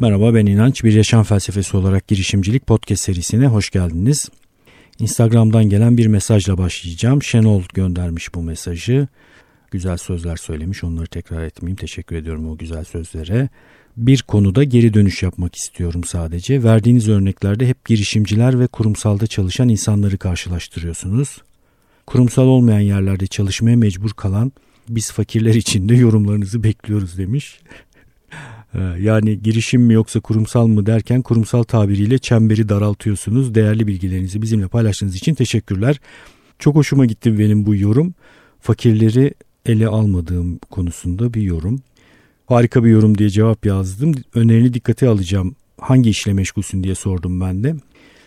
Merhaba ben İnanç. Bir yaşam felsefesi olarak girişimcilik podcast serisine hoş geldiniz. Instagram'dan gelen bir mesajla başlayacağım. Şenol göndermiş bu mesajı. Güzel sözler söylemiş onları tekrar etmeyeyim. Teşekkür ediyorum o güzel sözlere. Bir konuda geri dönüş yapmak istiyorum sadece. Verdiğiniz örneklerde hep girişimciler ve kurumsalda çalışan insanları karşılaştırıyorsunuz. Kurumsal olmayan yerlerde çalışmaya mecbur kalan biz fakirler için de yorumlarınızı bekliyoruz demiş. Ee, yani girişim mi yoksa kurumsal mı derken kurumsal tabiriyle çemberi daraltıyorsunuz. Değerli bilgilerinizi bizimle paylaştığınız için teşekkürler. Çok hoşuma gitti benim bu yorum. Fakirleri ele almadığım konusunda bir yorum. Harika bir yorum diye cevap yazdım. Önerini dikkate alacağım. Hangi işle meşgulsün diye sordum ben de.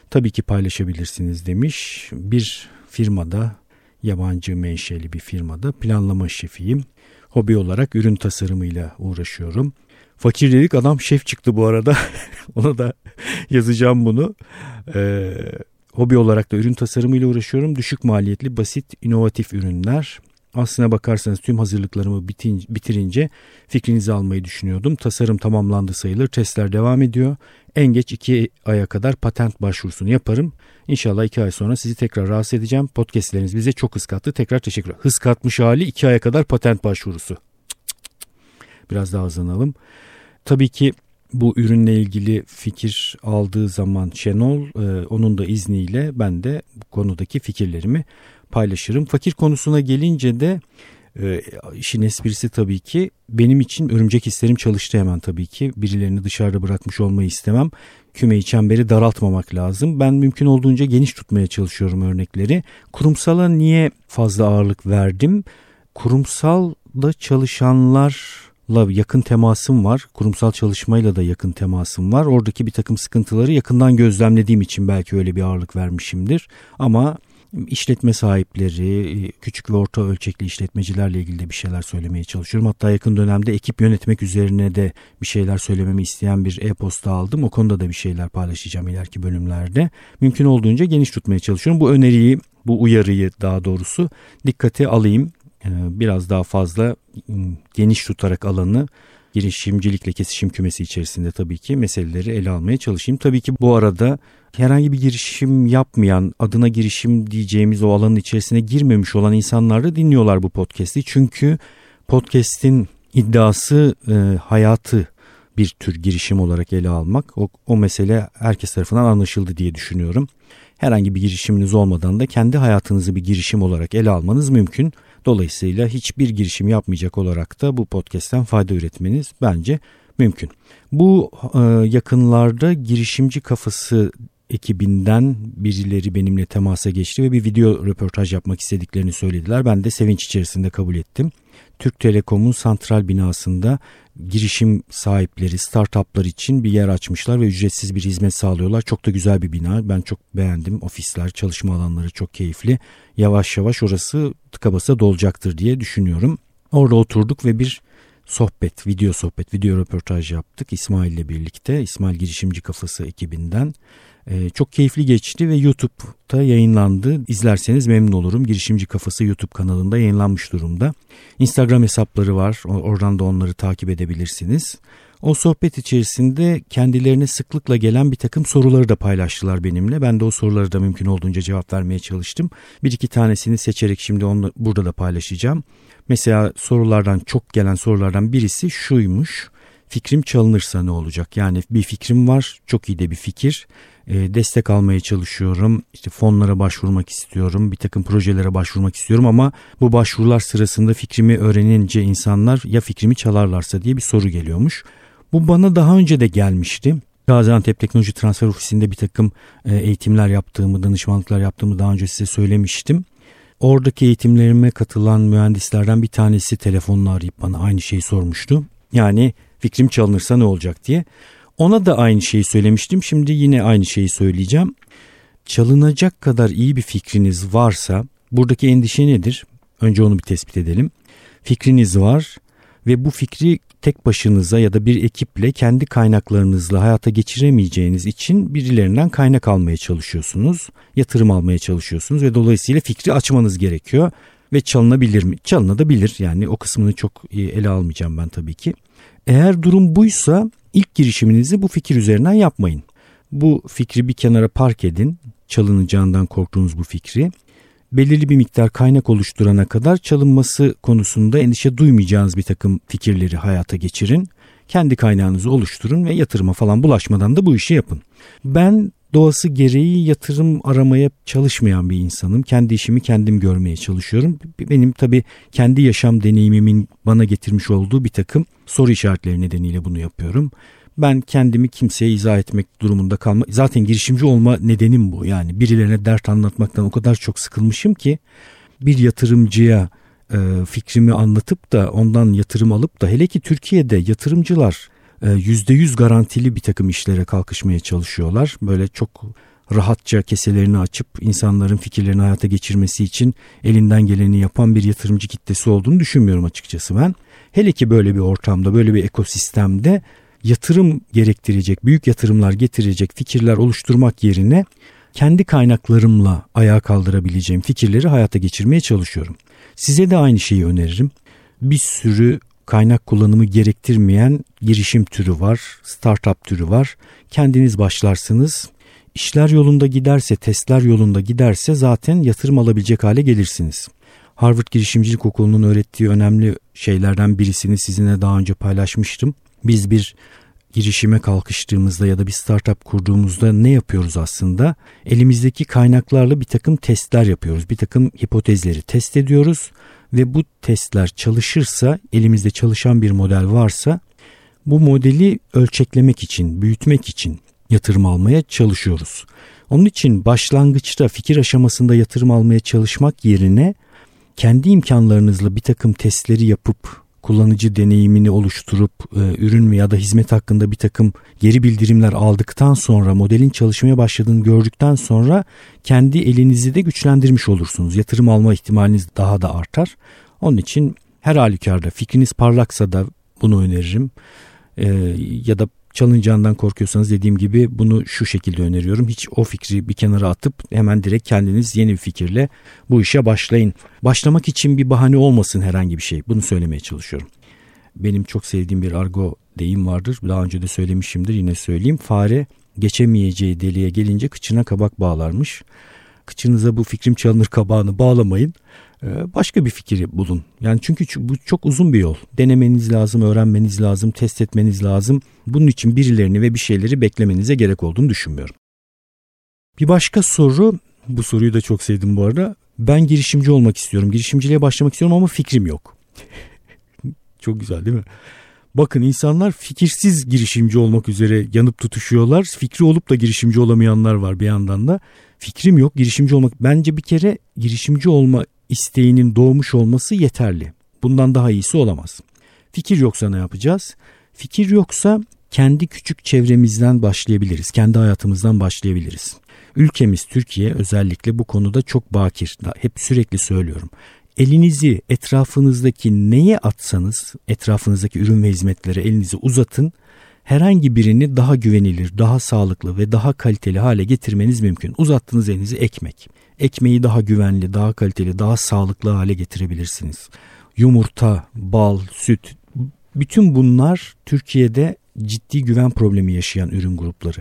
Tabii ki paylaşabilirsiniz demiş. Bir firmada yabancı menşeli bir firmada planlama şefiyim. Hobi olarak ürün tasarımıyla uğraşıyorum. Fakir dedik adam şef çıktı bu arada. Ona da yazacağım bunu. Ee, hobi olarak da ürün tasarımıyla uğraşıyorum. Düşük maliyetli, basit, inovatif ürünler. Aslına bakarsanız tüm hazırlıklarımı bitince, bitirince fikrinizi almayı düşünüyordum. Tasarım tamamlandı sayılır. Testler devam ediyor. En geç iki aya kadar patent başvurusunu yaparım. İnşallah iki ay sonra sizi tekrar rahatsız edeceğim. Podcastleriniz bize çok hız kattı. Tekrar teşekkürler. Hız katmış hali iki aya kadar patent başvurusu. Biraz daha hızlanalım. Tabii ki bu ürünle ilgili fikir aldığı zaman Şenol e, onun da izniyle ben de bu konudaki fikirlerimi paylaşırım. Fakir konusuna gelince de e, işin esprisi tabii ki benim için örümcek hislerim çalıştı hemen tabii ki. Birilerini dışarıda bırakmış olmayı istemem. Kümeyi çemberi daraltmamak lazım. Ben mümkün olduğunca geniş tutmaya çalışıyorum örnekleri. Kurumsala niye fazla ağırlık verdim? Kurumsalda çalışanlar yakın temasım var. Kurumsal çalışmayla da yakın temasım var. Oradaki bir takım sıkıntıları yakından gözlemlediğim için belki öyle bir ağırlık vermişimdir. Ama işletme sahipleri, küçük ve orta ölçekli işletmecilerle ilgili de bir şeyler söylemeye çalışıyorum. Hatta yakın dönemde ekip yönetmek üzerine de bir şeyler söylememi isteyen bir e-posta aldım. O konuda da bir şeyler paylaşacağım ileriki bölümlerde. Mümkün olduğunca geniş tutmaya çalışıyorum. Bu öneriyi, bu uyarıyı daha doğrusu dikkate alayım. Ee, biraz daha fazla ıı, geniş tutarak alanı girişimcilikle kesişim kümesi içerisinde tabii ki meseleleri ele almaya çalışayım. Tabii ki bu arada herhangi bir girişim yapmayan, adına girişim diyeceğimiz o alanın içerisine girmemiş olan insanlar da dinliyorlar bu podcast'i. Çünkü podcast'in iddiası e, hayatı bir tür girişim olarak ele almak. O, o mesele herkes tarafından anlaşıldı diye düşünüyorum. Herhangi bir girişiminiz olmadan da kendi hayatınızı bir girişim olarak ele almanız mümkün. Dolayısıyla hiçbir girişim yapmayacak olarak da bu podcast'ten fayda üretmeniz bence mümkün. Bu e, yakınlarda girişimci kafası ekibinden birileri benimle temasa geçti ve bir video röportaj yapmak istediklerini söylediler. Ben de sevinç içerisinde kabul ettim. Türk Telekom'un santral binasında girişim sahipleri, startuplar için bir yer açmışlar ve ücretsiz bir hizmet sağlıyorlar. Çok da güzel bir bina. Ben çok beğendim. Ofisler, çalışma alanları çok keyifli. Yavaş yavaş orası tıka basa dolacaktır diye düşünüyorum. Orada oturduk ve bir sohbet, video sohbet, video röportaj yaptık İsmail ile birlikte. İsmail Girişimci Kafası ekibinden. Ee, çok keyifli geçti ve YouTube'da yayınlandı. İzlerseniz memnun olurum. Girişimci Kafası YouTube kanalında yayınlanmış durumda. Instagram hesapları var. Oradan da onları takip edebilirsiniz. O sohbet içerisinde kendilerine sıklıkla gelen bir takım soruları da paylaştılar benimle. Ben de o soruları da mümkün olduğunca cevap vermeye çalıştım. Bir iki tanesini seçerek şimdi onu burada da paylaşacağım. Mesela sorulardan çok gelen sorulardan birisi şuymuş. Fikrim çalınırsa ne olacak? Yani bir fikrim var, çok iyi de bir fikir e, destek almaya çalışıyorum. İşte fonlara başvurmak istiyorum. Bir takım projelere başvurmak istiyorum ama bu başvurular sırasında fikrimi öğrenince insanlar ya fikrimi çalarlarsa diye bir soru geliyormuş. Bu bana daha önce de gelmişti. Gaziantep Teknoloji Transfer Ofisi'nde bir takım e, eğitimler yaptığımı, danışmanlıklar yaptığımı daha önce size söylemiştim. Oradaki eğitimlerime katılan mühendislerden bir tanesi telefonla arayıp bana aynı şeyi sormuştu. Yani fikrim çalınırsa ne olacak diye. Ona da aynı şeyi söylemiştim. Şimdi yine aynı şeyi söyleyeceğim. Çalınacak kadar iyi bir fikriniz varsa buradaki endişe nedir? Önce onu bir tespit edelim. Fikriniz var ve bu fikri tek başınıza ya da bir ekiple kendi kaynaklarınızla hayata geçiremeyeceğiniz için birilerinden kaynak almaya çalışıyorsunuz. Yatırım almaya çalışıyorsunuz ve dolayısıyla fikri açmanız gerekiyor ve çalınabilir mi? Çalınabilir yani o kısmını çok ele almayacağım ben tabii ki. Eğer durum buysa ilk girişiminizi bu fikir üzerinden yapmayın. Bu fikri bir kenara park edin. Çalınacağından korktuğunuz bu fikri. Belirli bir miktar kaynak oluşturana kadar çalınması konusunda endişe duymayacağınız bir takım fikirleri hayata geçirin. Kendi kaynağınızı oluşturun ve yatırıma falan bulaşmadan da bu işi yapın. Ben doğası gereği yatırım aramaya çalışmayan bir insanım. Kendi işimi kendim görmeye çalışıyorum. Benim tabii kendi yaşam deneyimimin bana getirmiş olduğu bir takım soru işaretleri nedeniyle bunu yapıyorum. Ben kendimi kimseye izah etmek durumunda kalma. Zaten girişimci olma nedenim bu. Yani birilerine dert anlatmaktan o kadar çok sıkılmışım ki bir yatırımcıya e, fikrimi anlatıp da ondan yatırım alıp da hele ki Türkiye'de yatırımcılar %100 e, garantili bir takım işlere kalkışmaya çalışıyorlar. Böyle çok rahatça keselerini açıp insanların fikirlerini hayata geçirmesi için elinden geleni yapan bir yatırımcı kitlesi olduğunu düşünmüyorum açıkçası ben. Hele ki böyle bir ortamda, böyle bir ekosistemde yatırım gerektirecek, büyük yatırımlar getirecek fikirler oluşturmak yerine kendi kaynaklarımla ayağa kaldırabileceğim fikirleri hayata geçirmeye çalışıyorum. Size de aynı şeyi öneririm. Bir sürü kaynak kullanımı gerektirmeyen girişim türü var, startup türü var. Kendiniz başlarsınız. İşler yolunda giderse, testler yolunda giderse zaten yatırım alabilecek hale gelirsiniz. Harvard Girişimcilik Okulu'nun öğrettiği önemli şeylerden birisini sizinle daha önce paylaşmıştım. Biz bir girişime kalkıştığımızda ya da bir startup kurduğumuzda ne yapıyoruz aslında? Elimizdeki kaynaklarla bir takım testler yapıyoruz. Bir takım hipotezleri test ediyoruz ve bu testler çalışırsa elimizde çalışan bir model varsa bu modeli ölçeklemek için, büyütmek için yatırım almaya çalışıyoruz. Onun için başlangıçta fikir aşamasında yatırım almaya çalışmak yerine kendi imkanlarınızla bir takım testleri yapıp kullanıcı deneyimini oluşturup e, ürün ya da hizmet hakkında bir takım geri bildirimler aldıktan sonra modelin çalışmaya başladığını gördükten sonra kendi elinizi de güçlendirmiş olursunuz. Yatırım alma ihtimaliniz daha da artar. Onun için her halükarda fikriniz parlaksa da bunu öneririm. E, ya da çalınacağından korkuyorsanız dediğim gibi bunu şu şekilde öneriyorum. Hiç o fikri bir kenara atıp hemen direkt kendiniz yeni bir fikirle bu işe başlayın. Başlamak için bir bahane olmasın herhangi bir şey. Bunu söylemeye çalışıyorum. Benim çok sevdiğim bir argo deyim vardır. Daha önce de söylemişimdir yine söyleyeyim. Fare geçemeyeceği deliğe gelince kıçına kabak bağlarmış. Kıçınıza bu fikrim çalınır kabağını bağlamayın. Ee, başka bir fikri bulun. Yani çünkü bu çok uzun bir yol. Denemeniz lazım, öğrenmeniz lazım, test etmeniz lazım. Bunun için birilerini ve bir şeyleri beklemenize gerek olduğunu düşünmüyorum. Bir başka soru, bu soruyu da çok sevdim bu arada. Ben girişimci olmak istiyorum, girişimciliğe başlamak istiyorum ama fikrim yok. çok güzel değil mi? Bakın insanlar fikirsiz girişimci olmak üzere yanıp tutuşuyorlar. Fikri olup da girişimci olamayanlar var bir yandan da. Fikrim yok girişimci olmak. Bence bir kere girişimci olma isteğinin doğmuş olması yeterli. Bundan daha iyisi olamaz. Fikir yoksa ne yapacağız? Fikir yoksa kendi küçük çevremizden başlayabiliriz. Kendi hayatımızdan başlayabiliriz. Ülkemiz Türkiye özellikle bu konuda çok bakir. Hep sürekli söylüyorum. Elinizi etrafınızdaki neye atsanız, etrafınızdaki ürün ve hizmetlere elinizi uzatın. Herhangi birini daha güvenilir, daha sağlıklı ve daha kaliteli hale getirmeniz mümkün. Uzattığınız elinizi ekmek ekmeği daha güvenli, daha kaliteli, daha sağlıklı hale getirebilirsiniz. Yumurta, bal, süt bütün bunlar Türkiye'de ciddi güven problemi yaşayan ürün grupları.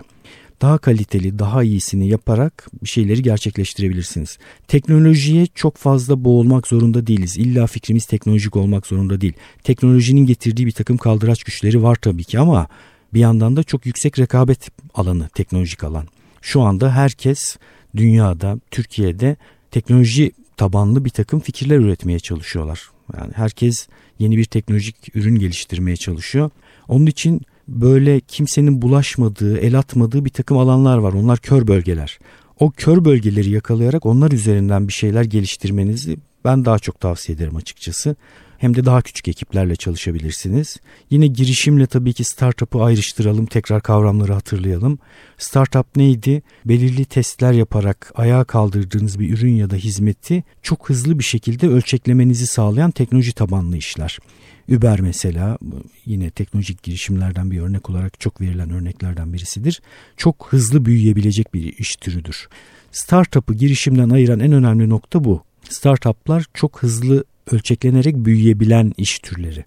Daha kaliteli, daha iyisini yaparak bir şeyleri gerçekleştirebilirsiniz. Teknolojiye çok fazla boğulmak zorunda değiliz. İlla fikrimiz teknolojik olmak zorunda değil. Teknolojinin getirdiği bir takım kaldıraç güçleri var tabii ki ama bir yandan da çok yüksek rekabet alanı, teknolojik alan. Şu anda herkes dünyada, Türkiye'de teknoloji tabanlı bir takım fikirler üretmeye çalışıyorlar. Yani herkes yeni bir teknolojik ürün geliştirmeye çalışıyor. Onun için böyle kimsenin bulaşmadığı, el atmadığı bir takım alanlar var. Onlar kör bölgeler. O kör bölgeleri yakalayarak onlar üzerinden bir şeyler geliştirmenizi ben daha çok tavsiye ederim açıkçası hem de daha küçük ekiplerle çalışabilirsiniz. Yine girişimle tabii ki startup'ı ayrıştıralım, tekrar kavramları hatırlayalım. Startup neydi? Belirli testler yaparak ayağa kaldırdığınız bir ürün ya da hizmeti çok hızlı bir şekilde ölçeklemenizi sağlayan teknoloji tabanlı işler. Uber mesela yine teknolojik girişimlerden bir örnek olarak çok verilen örneklerden birisidir. Çok hızlı büyüyebilecek bir iş türüdür. Startup'ı girişimden ayıran en önemli nokta bu. Startup'lar çok hızlı ölçeklenerek büyüyebilen iş türleri.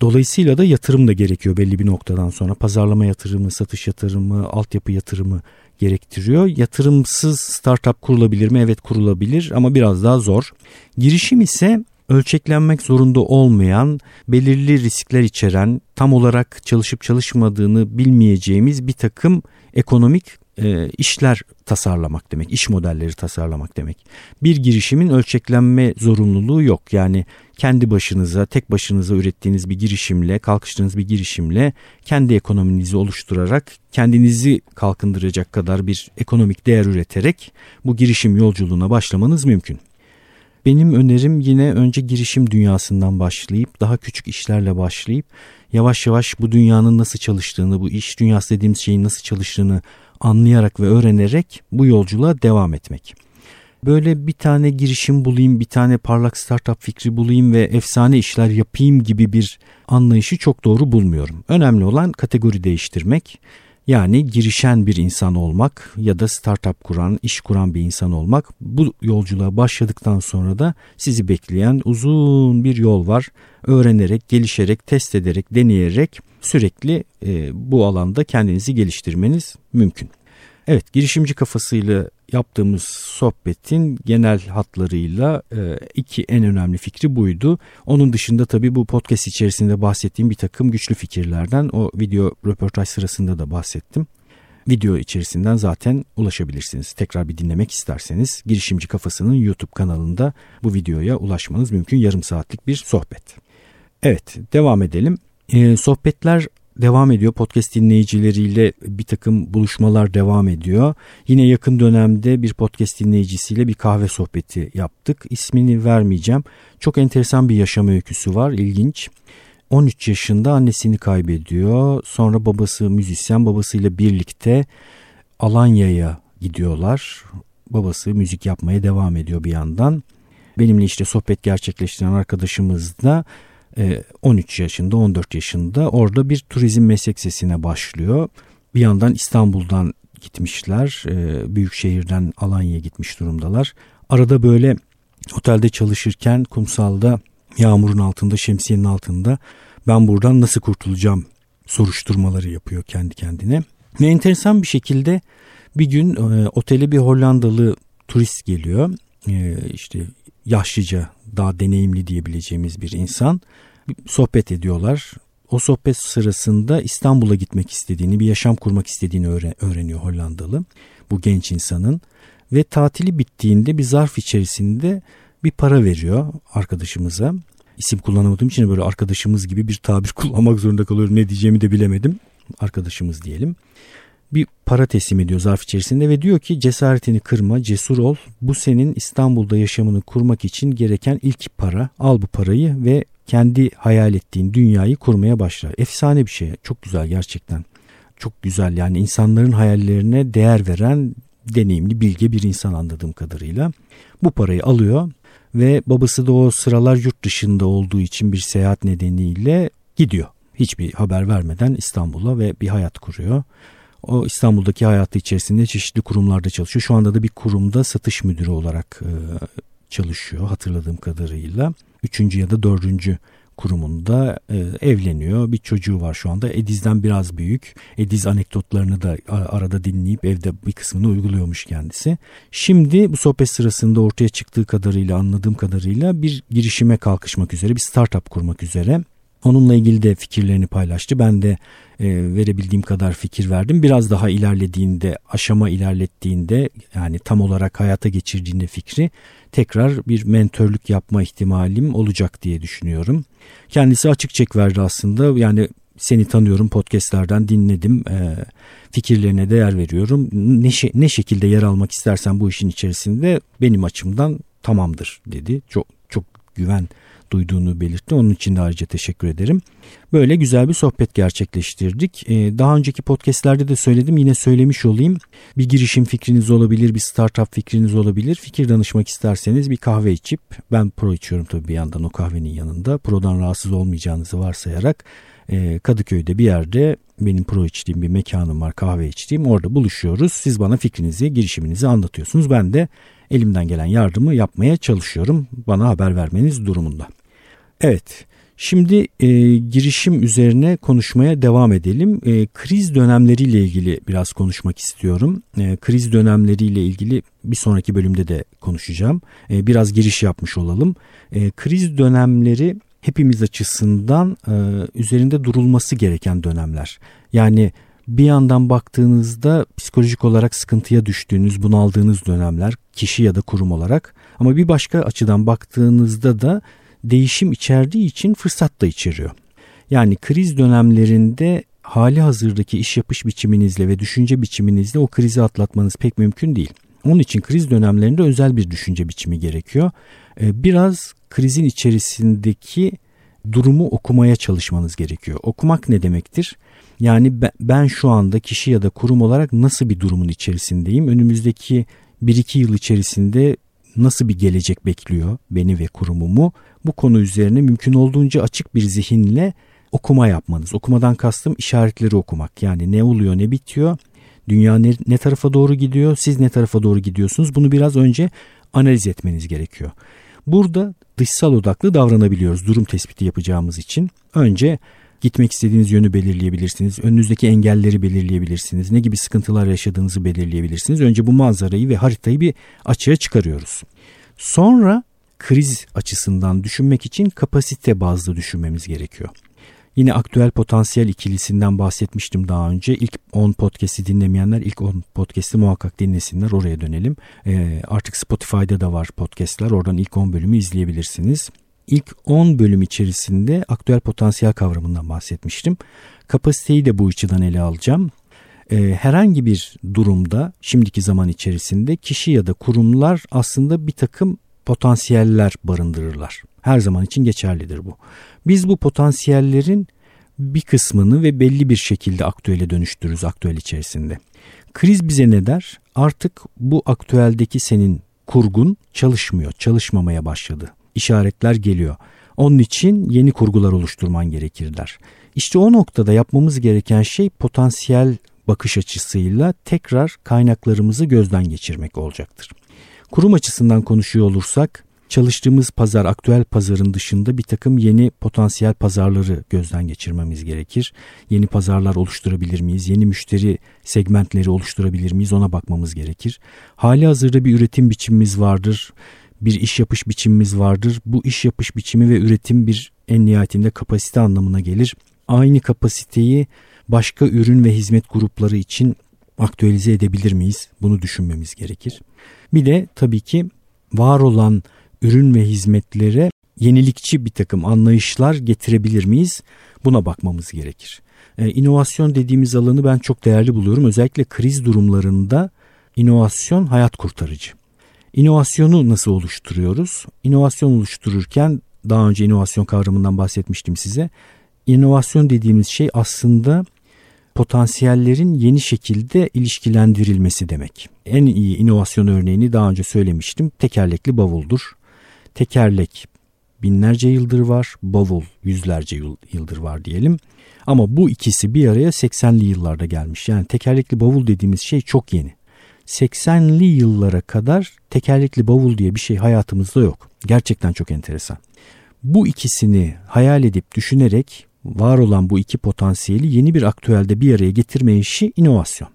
Dolayısıyla da yatırım da gerekiyor belli bir noktadan sonra. Pazarlama yatırımı, satış yatırımı, altyapı yatırımı gerektiriyor. Yatırımsız startup kurulabilir mi? Evet kurulabilir ama biraz daha zor. Girişim ise ölçeklenmek zorunda olmayan, belirli riskler içeren, tam olarak çalışıp çalışmadığını bilmeyeceğimiz bir takım ekonomik e, işler tasarlamak demek, iş modelleri tasarlamak demek. Bir girişimin ölçeklenme zorunluluğu yok. Yani kendi başınıza, tek başınıza ürettiğiniz bir girişimle, kalkıştığınız bir girişimle kendi ekonominizi oluşturarak kendinizi kalkındıracak kadar bir ekonomik değer üreterek bu girişim yolculuğuna başlamanız mümkün. Benim önerim yine önce girişim dünyasından başlayıp daha küçük işlerle başlayıp yavaş yavaş bu dünyanın nasıl çalıştığını, bu iş dünyası dediğimiz şeyin nasıl çalıştığını anlayarak ve öğrenerek bu yolculuğa devam etmek. Böyle bir tane girişim bulayım, bir tane parlak startup fikri bulayım ve efsane işler yapayım gibi bir anlayışı çok doğru bulmuyorum. Önemli olan kategori değiştirmek. Yani girişen bir insan olmak ya da startup kuran, iş kuran bir insan olmak. Bu yolculuğa başladıktan sonra da sizi bekleyen uzun bir yol var. Öğrenerek, gelişerek, test ederek, deneyerek sürekli e, bu alanda kendinizi geliştirmeniz mümkün. Evet girişimci kafasıyla yaptığımız sohbetin genel hatlarıyla e, iki en önemli fikri buydu. Onun dışında tabii bu podcast içerisinde bahsettiğim bir takım güçlü fikirlerden o video röportaj sırasında da bahsettim. Video içerisinden zaten ulaşabilirsiniz. Tekrar bir dinlemek isterseniz girişimci kafasının YouTube kanalında bu videoya ulaşmanız mümkün. Yarım saatlik bir sohbet. Evet devam edelim. Ee, sohbetler devam ediyor. Podcast dinleyicileriyle bir takım buluşmalar devam ediyor. Yine yakın dönemde bir podcast dinleyicisiyle bir kahve sohbeti yaptık. İsmini vermeyeceğim. Çok enteresan bir yaşam öyküsü var. İlginç. 13 yaşında annesini kaybediyor. Sonra babası müzisyen babasıyla birlikte Alanya'ya gidiyorlar. Babası müzik yapmaya devam ediyor bir yandan. Benimle işte sohbet gerçekleştiren arkadaşımız da 13 e, yaşında 14 yaşında orada bir turizm meslek sesine başlıyor. Bir yandan İstanbul'dan gitmişler. E, büyük şehirden Alanya'ya gitmiş durumdalar. Arada böyle otelde çalışırken kumsalda yağmurun altında şemsiyenin altında ben buradan nasıl kurtulacağım soruşturmaları yapıyor kendi kendine. Ve enteresan bir şekilde bir gün e, otele bir Hollandalı turist geliyor. E, işte yaşlıca daha deneyimli diyebileceğimiz bir insan sohbet ediyorlar. O sohbet sırasında İstanbul'a gitmek istediğini, bir yaşam kurmak istediğini öğreniyor Hollandalı bu genç insanın ve tatili bittiğinde bir zarf içerisinde bir para veriyor arkadaşımıza. İsim kullanamadığım için böyle arkadaşımız gibi bir tabir kullanmak zorunda kalıyorum. Ne diyeceğimi de bilemedim. Arkadaşımız diyelim. Bir para teslim ediyor zarf içerisinde ve diyor ki cesaretini kırma, cesur ol. Bu senin İstanbul'da yaşamını kurmak için gereken ilk para. Al bu parayı ve kendi hayal ettiğin dünyayı kurmaya başlar. Efsane bir şey. Çok güzel gerçekten. Çok güzel yani insanların hayallerine değer veren deneyimli, bilge bir insan anladığım kadarıyla. Bu parayı alıyor ve babası da o sıralar yurt dışında olduğu için bir seyahat nedeniyle gidiyor. Hiçbir haber vermeden İstanbul'a ve bir hayat kuruyor. O İstanbul'daki hayatı içerisinde çeşitli kurumlarda çalışıyor. Şu anda da bir kurumda satış müdürü olarak çalışıyor hatırladığım kadarıyla. Üçüncü ya da dördüncü kurumunda e, evleniyor. Bir çocuğu var şu anda. Ediz'den biraz büyük. Ediz anekdotlarını da arada dinleyip evde bir kısmını uyguluyormuş kendisi. Şimdi bu sohbet sırasında ortaya çıktığı kadarıyla anladığım kadarıyla bir girişime kalkışmak üzere bir startup kurmak üzere. Onunla ilgili de fikirlerini paylaştı. Ben de e, verebildiğim kadar fikir verdim. Biraz daha ilerlediğinde, aşama ilerlettiğinde yani tam olarak hayata geçirdiğinde fikri tekrar bir mentörlük yapma ihtimalim olacak diye düşünüyorum. Kendisi açık çek verdi aslında. Yani seni tanıyorum podcastlerden dinledim. E, fikirlerine değer veriyorum. Ne, ne şekilde yer almak istersen bu işin içerisinde benim açımdan tamamdır dedi. Çok çok güven duyduğunu belirtti. Onun için de ayrıca teşekkür ederim. Böyle güzel bir sohbet gerçekleştirdik. Ee, daha önceki podcastlerde de söyledim yine söylemiş olayım. Bir girişim fikriniz olabilir, bir startup fikriniz olabilir. Fikir danışmak isterseniz bir kahve içip ben pro içiyorum tabii bir yandan o kahvenin yanında. Prodan rahatsız olmayacağınızı varsayarak e, Kadıköy'de bir yerde benim pro içtiğim bir mekanım var kahve içtiğim orada buluşuyoruz. Siz bana fikrinizi girişiminizi anlatıyorsunuz. Ben de elimden gelen yardımı yapmaya çalışıyorum bana haber vermeniz durumunda. Evet Şimdi e, girişim üzerine konuşmaya devam edelim. E, kriz dönemleriyle ilgili biraz konuşmak istiyorum. E, kriz dönemleriyle ilgili bir sonraki bölümde de konuşacağım. E, biraz giriş yapmış olalım. E, kriz dönemleri hepimiz açısından e, üzerinde durulması gereken dönemler. Yani bir yandan baktığınızda psikolojik olarak sıkıntıya düştüğünüz, bunaldığınız dönemler kişi ya da kurum olarak ama bir başka açıdan baktığınızda da değişim içerdiği için fırsat da içeriyor. Yani kriz dönemlerinde hali hazırdaki iş yapış biçiminizle ve düşünce biçiminizle o krizi atlatmanız pek mümkün değil. Onun için kriz dönemlerinde özel bir düşünce biçimi gerekiyor. Ee, biraz krizin içerisindeki durumu okumaya çalışmanız gerekiyor. Okumak ne demektir? Yani ben şu anda kişi ya da kurum olarak nasıl bir durumun içerisindeyim? Önümüzdeki 1-2 yıl içerisinde nasıl bir gelecek bekliyor beni ve kurumumu? Bu konu üzerine mümkün olduğunca açık bir zihinle okuma yapmanız. Okumadan kastım işaretleri okumak. Yani ne oluyor ne bitiyor? Dünya ne, ne tarafa doğru gidiyor? Siz ne tarafa doğru gidiyorsunuz? Bunu biraz önce analiz etmeniz gerekiyor. Burada dışsal odaklı davranabiliyoruz durum tespiti yapacağımız için. Önce Gitmek istediğiniz yönü belirleyebilirsiniz. Önünüzdeki engelleri belirleyebilirsiniz. Ne gibi sıkıntılar yaşadığınızı belirleyebilirsiniz. Önce bu manzarayı ve haritayı bir açığa çıkarıyoruz. Sonra kriz açısından düşünmek için kapasite bazlı düşünmemiz gerekiyor. Yine aktüel potansiyel ikilisinden bahsetmiştim daha önce. İlk 10 podcast'i dinlemeyenler ilk 10 podcast'i muhakkak dinlesinler. Oraya dönelim. Ee, artık Spotify'da da var podcast'ler. Oradan ilk 10 bölümü izleyebilirsiniz ilk 10 bölüm içerisinde aktüel potansiyel kavramından bahsetmiştim. Kapasiteyi de bu açıdan ele alacağım. Ee, herhangi bir durumda şimdiki zaman içerisinde kişi ya da kurumlar aslında bir takım potansiyeller barındırırlar. Her zaman için geçerlidir bu. Biz bu potansiyellerin bir kısmını ve belli bir şekilde aktüele dönüştürürüz aktüel içerisinde. Kriz bize ne der? Artık bu aktüeldeki senin kurgun çalışmıyor, çalışmamaya başladı işaretler geliyor. Onun için yeni kurgular oluşturman gerekirler. İşte o noktada yapmamız gereken şey potansiyel bakış açısıyla tekrar kaynaklarımızı gözden geçirmek olacaktır. Kurum açısından konuşuyor olursak çalıştığımız pazar aktüel pazarın dışında bir takım yeni potansiyel pazarları gözden geçirmemiz gerekir. Yeni pazarlar oluşturabilir miyiz? Yeni müşteri segmentleri oluşturabilir miyiz? Ona bakmamız gerekir. Hali hazırda bir üretim biçimimiz vardır bir iş yapış biçimimiz vardır. Bu iş yapış biçimi ve üretim bir en nihayetinde kapasite anlamına gelir. Aynı kapasiteyi başka ürün ve hizmet grupları için aktüelize edebilir miyiz? Bunu düşünmemiz gerekir. Bir de tabii ki var olan ürün ve hizmetlere yenilikçi bir takım anlayışlar getirebilir miyiz? Buna bakmamız gerekir. Ee, inovasyon dediğimiz alanı ben çok değerli buluyorum. Özellikle kriz durumlarında inovasyon hayat kurtarıcı. İnovasyonu nasıl oluşturuyoruz? İnovasyon oluştururken daha önce inovasyon kavramından bahsetmiştim size. İnovasyon dediğimiz şey aslında potansiyellerin yeni şekilde ilişkilendirilmesi demek. En iyi inovasyon örneğini daha önce söylemiştim. Tekerlekli bavuldur. Tekerlek binlerce yıldır var, bavul yüzlerce yıldır var diyelim. Ama bu ikisi bir araya 80'li yıllarda gelmiş. Yani tekerlekli bavul dediğimiz şey çok yeni. 80'li yıllara kadar tekerlekli bavul diye bir şey hayatımızda yok. Gerçekten çok enteresan. Bu ikisini hayal edip düşünerek var olan bu iki potansiyeli yeni bir aktüelde bir araya getirme işi inovasyon.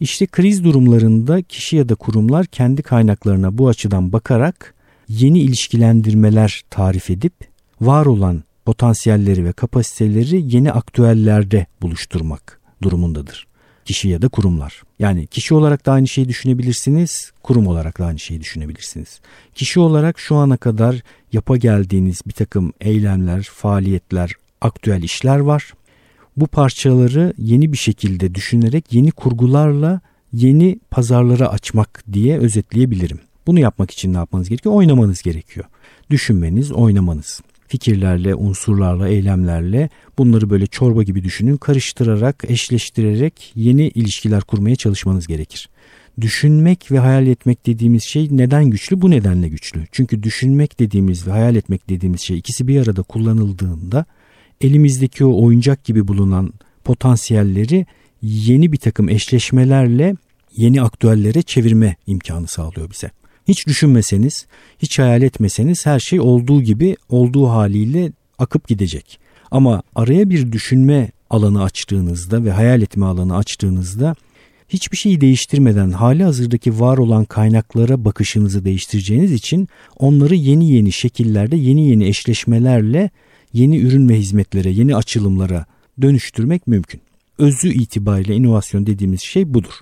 İşte kriz durumlarında kişi ya da kurumlar kendi kaynaklarına bu açıdan bakarak yeni ilişkilendirmeler tarif edip var olan potansiyelleri ve kapasiteleri yeni aktüellerde buluşturmak durumundadır kişi ya da kurumlar. Yani kişi olarak da aynı şeyi düşünebilirsiniz, kurum olarak da aynı şeyi düşünebilirsiniz. Kişi olarak şu ana kadar yapa geldiğiniz bir takım eylemler, faaliyetler, aktüel işler var. Bu parçaları yeni bir şekilde düşünerek yeni kurgularla yeni pazarlara açmak diye özetleyebilirim. Bunu yapmak için ne yapmanız gerekiyor? Oynamanız gerekiyor. Düşünmeniz, oynamanız fikirlerle, unsurlarla, eylemlerle bunları böyle çorba gibi düşünün. Karıştırarak, eşleştirerek yeni ilişkiler kurmaya çalışmanız gerekir. Düşünmek ve hayal etmek dediğimiz şey neden güçlü? Bu nedenle güçlü. Çünkü düşünmek dediğimiz ve hayal etmek dediğimiz şey ikisi bir arada kullanıldığında elimizdeki o oyuncak gibi bulunan potansiyelleri yeni bir takım eşleşmelerle yeni aktüellere çevirme imkanı sağlıyor bize. Hiç düşünmeseniz, hiç hayal etmeseniz her şey olduğu gibi olduğu haliyle akıp gidecek. Ama araya bir düşünme alanı açtığınızda ve hayal etme alanı açtığınızda hiçbir şeyi değiştirmeden hali hazırdaki var olan kaynaklara bakışınızı değiştireceğiniz için onları yeni yeni şekillerde yeni yeni eşleşmelerle yeni ürün ve hizmetlere, yeni açılımlara dönüştürmek mümkün. Özü itibariyle inovasyon dediğimiz şey budur.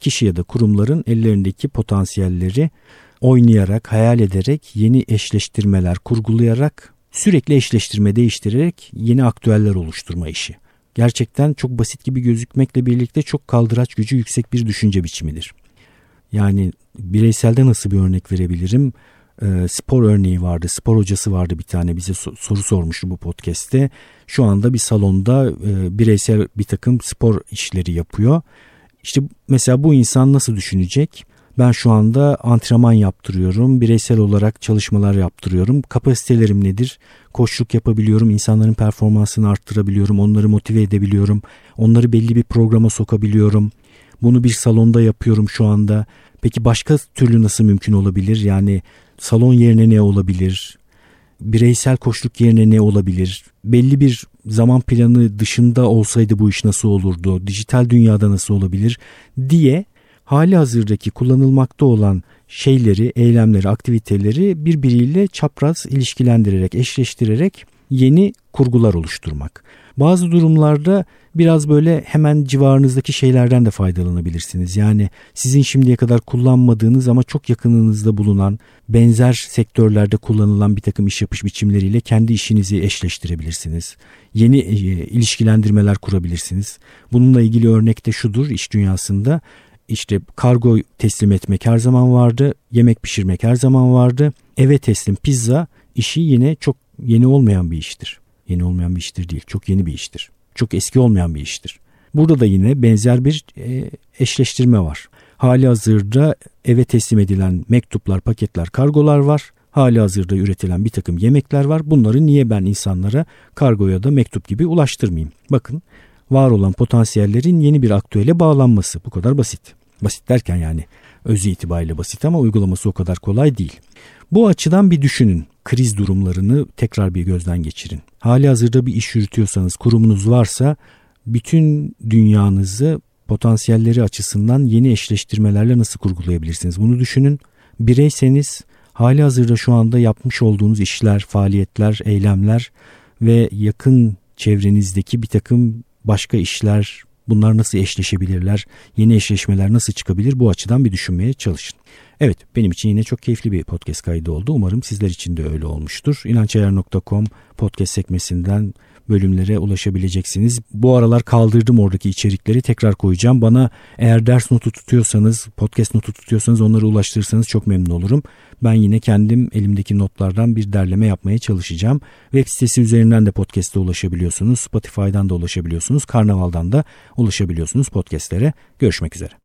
Kişi ya da kurumların ellerindeki potansiyelleri oynayarak, hayal ederek, yeni eşleştirmeler kurgulayarak, sürekli eşleştirme değiştirerek yeni aktüeller oluşturma işi. Gerçekten çok basit gibi gözükmekle birlikte çok kaldıraç gücü yüksek bir düşünce biçimidir. Yani bireyselde nasıl bir örnek verebilirim? E, spor örneği vardı. Spor hocası vardı bir tane bize so- soru sormuştu bu podcast'te. Şu anda bir salonda e, bireysel bir takım spor işleri yapıyor. İşte mesela bu insan nasıl düşünecek? Ben şu anda antrenman yaptırıyorum, bireysel olarak çalışmalar yaptırıyorum. Kapasitelerim nedir? Koşluk yapabiliyorum, insanların performansını arttırabiliyorum, onları motive edebiliyorum, onları belli bir programa sokabiliyorum. Bunu bir salonda yapıyorum şu anda. Peki başka türlü nasıl mümkün olabilir? Yani salon yerine ne olabilir? Bireysel koşluk yerine ne olabilir? Belli bir zaman planı dışında olsaydı bu iş nasıl olurdu? Dijital dünyada nasıl olabilir? diye hali hazırdaki kullanılmakta olan şeyleri, eylemleri, aktiviteleri birbiriyle çapraz ilişkilendirerek, eşleştirerek yeni kurgular oluşturmak. Bazı durumlarda biraz böyle hemen civarınızdaki şeylerden de faydalanabilirsiniz. Yani sizin şimdiye kadar kullanmadığınız ama çok yakınınızda bulunan benzer sektörlerde kullanılan bir takım iş yapış biçimleriyle kendi işinizi eşleştirebilirsiniz. Yeni e, ilişkilendirmeler kurabilirsiniz. Bununla ilgili örnek de şudur iş dünyasında işte kargo teslim etmek her zaman vardı. Yemek pişirmek her zaman vardı. Eve teslim pizza işi yine çok yeni olmayan bir iştir. Yeni olmayan bir iştir değil. Çok yeni bir iştir. Çok eski olmayan bir iştir. Burada da yine benzer bir e, eşleştirme var. Hali hazırda eve teslim edilen mektuplar, paketler, kargolar var. Hali hazırda üretilen bir takım yemekler var. Bunları niye ben insanlara kargoya da mektup gibi ulaştırmayayım? Bakın var olan potansiyellerin yeni bir aktüele bağlanması. Bu kadar basit. Basit derken yani özü itibariyle basit ama uygulaması o kadar kolay değil. Bu açıdan bir düşünün. Kriz durumlarını tekrar bir gözden geçirin. Hali hazırda bir iş yürütüyorsanız, kurumunuz varsa bütün dünyanızı potansiyelleri açısından yeni eşleştirmelerle nasıl kurgulayabilirsiniz? Bunu düşünün. Bireyseniz hali hazırda şu anda yapmış olduğunuz işler, faaliyetler, eylemler ve yakın çevrenizdeki bir takım başka işler, bunlar nasıl eşleşebilirler, yeni eşleşmeler nasıl çıkabilir bu açıdan bir düşünmeye çalışın. Evet benim için yine çok keyifli bir podcast kaydı oldu. Umarım sizler için de öyle olmuştur. İnançayar.com podcast sekmesinden bölümlere ulaşabileceksiniz. Bu aralar kaldırdım oradaki içerikleri tekrar koyacağım. Bana eğer ders notu tutuyorsanız, podcast notu tutuyorsanız onları ulaştırırsanız çok memnun olurum. Ben yine kendim elimdeki notlardan bir derleme yapmaya çalışacağım. Web sitesi üzerinden de podcast'e ulaşabiliyorsunuz. Spotify'dan da ulaşabiliyorsunuz. Karnaval'dan da ulaşabiliyorsunuz podcast'lere. Görüşmek üzere.